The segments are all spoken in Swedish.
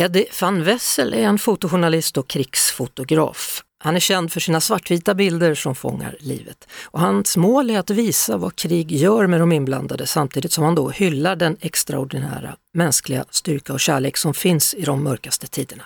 Eddie van Wessel är en fotojournalist och krigsfotograf. Han är känd för sina svartvita bilder som fångar livet. Och hans mål är att visa vad krig gör med de inblandade samtidigt som han då hyllar den extraordinära mänskliga styrka och kärlek som finns i de mörkaste tiderna.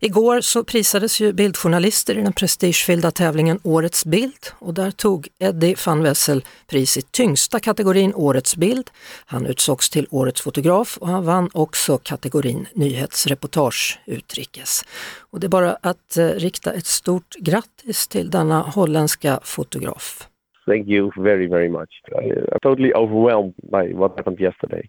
Igår så prisades ju bildjournalister i den prestigefyllda tävlingen Årets bild och där tog Eddie van Wessel pris i tyngsta kategorin Årets bild. Han utsågs till Årets fotograf och han vann också kategorin Nyhetsreportage utrikes. Och det är bara att eh, rikta ett stort grattis till denna holländska fotograf. Thank you very, very much. I'm totally overwhelmed by what happened yesterday.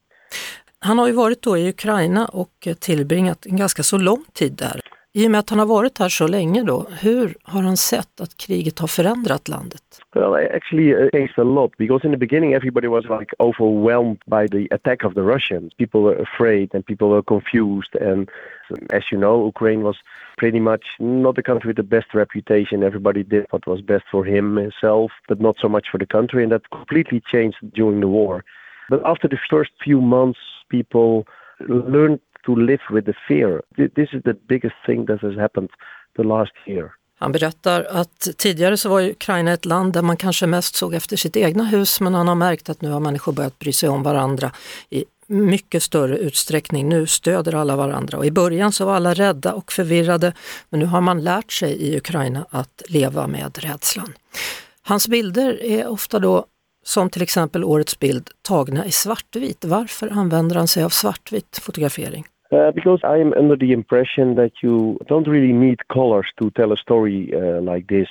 Han har ju varit då i Ukraina och tillbringat en ganska så lång tid där. I och med att han har varit här så länge då, hur har han sett att kriget har förändrat landet? Well, actually, it changed a lot because in the beginning, everybody was like overwhelmed by the attack of the Russians. People were afraid and people were confused. And um, as you know, Ukraine was pretty much not a country with the best reputation. Everybody did what was best for him himself, but not so much for the country. And that completely changed during the war. But after the first few months, people learned to live with the fear. This is the biggest thing that has happened the last year. Han berättar att tidigare så var Ukraina ett land där man kanske mest såg efter sitt egna hus men han har märkt att nu har människor börjat bry sig om varandra i mycket större utsträckning. Nu stöder alla varandra och i början så var alla rädda och förvirrade men nu har man lärt sig i Ukraina att leva med rädslan. Hans bilder är ofta då som till exempel årets bild tagna i svartvit. Varför använder han sig av svartvit fotografering? Uh, because I'm under the impression that you don't really need colors to tell a story uh, like this.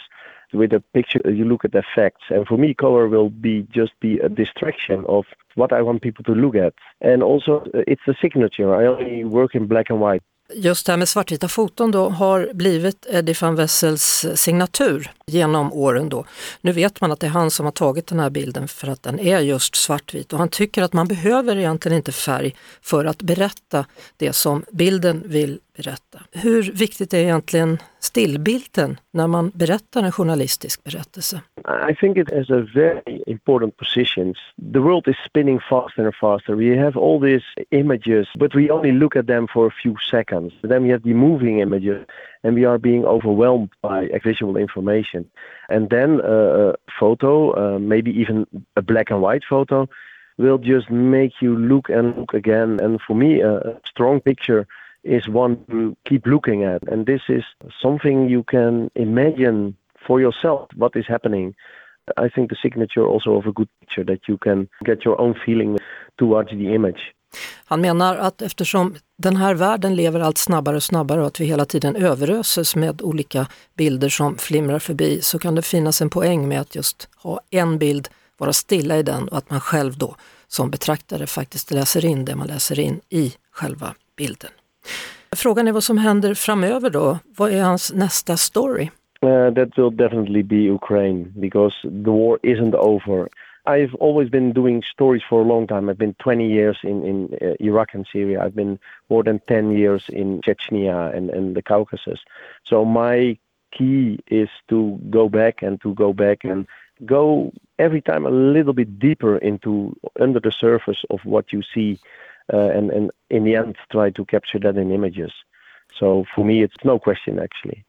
With a picture, you look at effects and for me, color will be just be a distraction of what I want people to look at. And also, uh, it's a signature. I only work in black and white. Just det här med svartvita foton då har blivit Eddie van Wessels signatur genom åren då. Nu vet man att det är han som har tagit den här bilden för att den är just svartvit och han tycker att man behöver egentligen inte färg för att berätta det som bilden vill berätta. Hur viktigt är egentligen stillbilden när man berättar en journalistisk berättelse? I think it has a very important position. The world is spinning faster and faster. We have all these images, but we only look at them for a few seconds. Then we have the moving images and we are being overwhelmed by visual information. And then uh, a photo, uh, maybe even a black and white photo, will just make you look and look again. And for me, a strong picture is one to keep looking at. And this is something you can imagine for yourself what is happening. I think the signature also of a good picture that you can get your own feeling towards the image. Han menar att eftersom den här världen lever allt snabbare och snabbare och att vi hela tiden överöses med olika bilder som flimrar förbi så kan det finnas en poäng med att just ha en bild, vara stilla i den och att man själv då som betraktare faktiskt läser in det man läser in i själva bilden. Frågan är vad som händer framöver då? Vad är hans nästa story? Uh, that will definitely be Ukraine because the war isn't over. I've always been doing stories for a long time. I've been 20 years in, in uh, Iraq and Syria. I've been more than 10 years in Chechnya and, and the Caucasus. So my key is to go back and to go back and go every time a little bit deeper into under the surface of what you see Uh, and, and in the end try to capture that in images. So for me it's no question actually.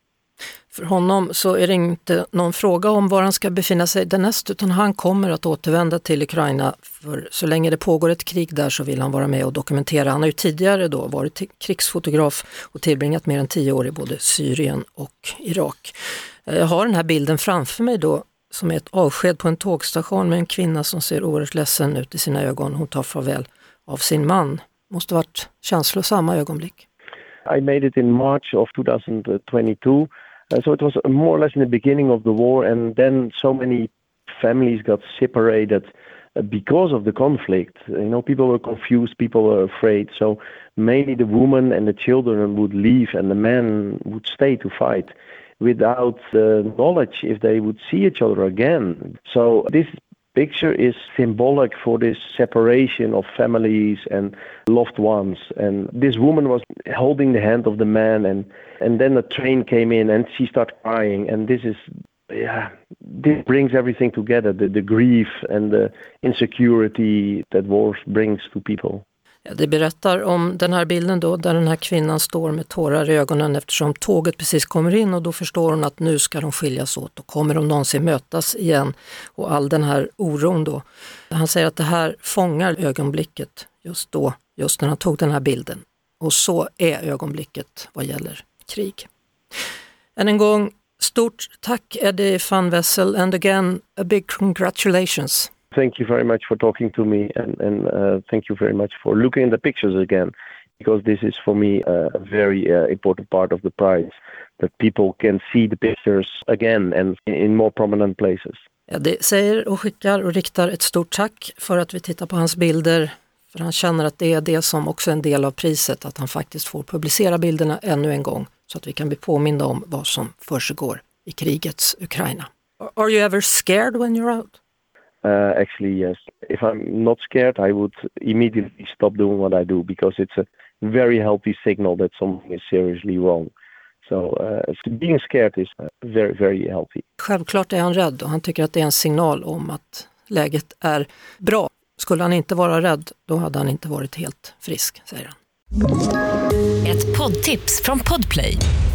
För honom så är det inte någon fråga om var han ska befinna sig därnäst utan han kommer att återvända till Ukraina. För så länge det pågår ett krig där så vill han vara med och dokumentera. Han har ju tidigare då varit krigsfotograf och tillbringat mer än tio år i både Syrien och Irak. Eh, jag har den här bilden framför mig då som är ett avsked på en tågstation med en kvinna som ser oerhört ledsen ut i sina ögon. Hon tar farväl av sin man. Måste varit känslosamma ögonblick. I made it in March of 2022. Uh, so it was more or less in the beginning of the war, and then so many families got separated uh, because of the conflict. You know, people were confused, people were afraid. So mainly the women and the children would leave, and the men would stay to fight without uh, knowledge if they would see each other again. So this picture is symbolic for this separation of families and loved ones. And this woman was holding the hand of the man, and and then a train came in, and she started crying. And this is, yeah, this brings everything together: the the grief and the insecurity that war brings to people. Det berättar om den här bilden då där den här kvinnan står med tårar i ögonen eftersom tåget precis kommer in och då förstår hon att nu ska de skiljas åt och kommer de någonsin mötas igen? Och all den här oron då. Han säger att det här fångar ögonblicket just då, just när han tog den här bilden. Och så är ögonblicket vad gäller krig. Än en gång, stort tack Eddie van Wessel and again a big congratulations. Thank you very much for talking to me and, and uh, thank you very much for looking at the pictures again because this is for me uh, a very uh, important part of the prize that people can see the pictures again and in more prominent places. Eddie säger och skickar och riktar ett stort tack för att vi tittar på hans bilder för han känner att det är det som också är en del av priset, att han faktiskt får publicera bilderna ännu en gång så att vi kan bli påminda om vad som försiggår i krigets Ukraina. Are you ever scared when you're out? Uh, actually, yes. If I'm not scared, I would immediately stop doing what I do because it's a very healthy signal that something is seriously wrong. So uh, being scared is uh, very, very healthy. Självklart är han rädd och han tycker att det är en signal om att läget är bra. Skulle han inte vara rädd, då hade han inte varit helt frisk, säger han. Ett poddtips från Podplay.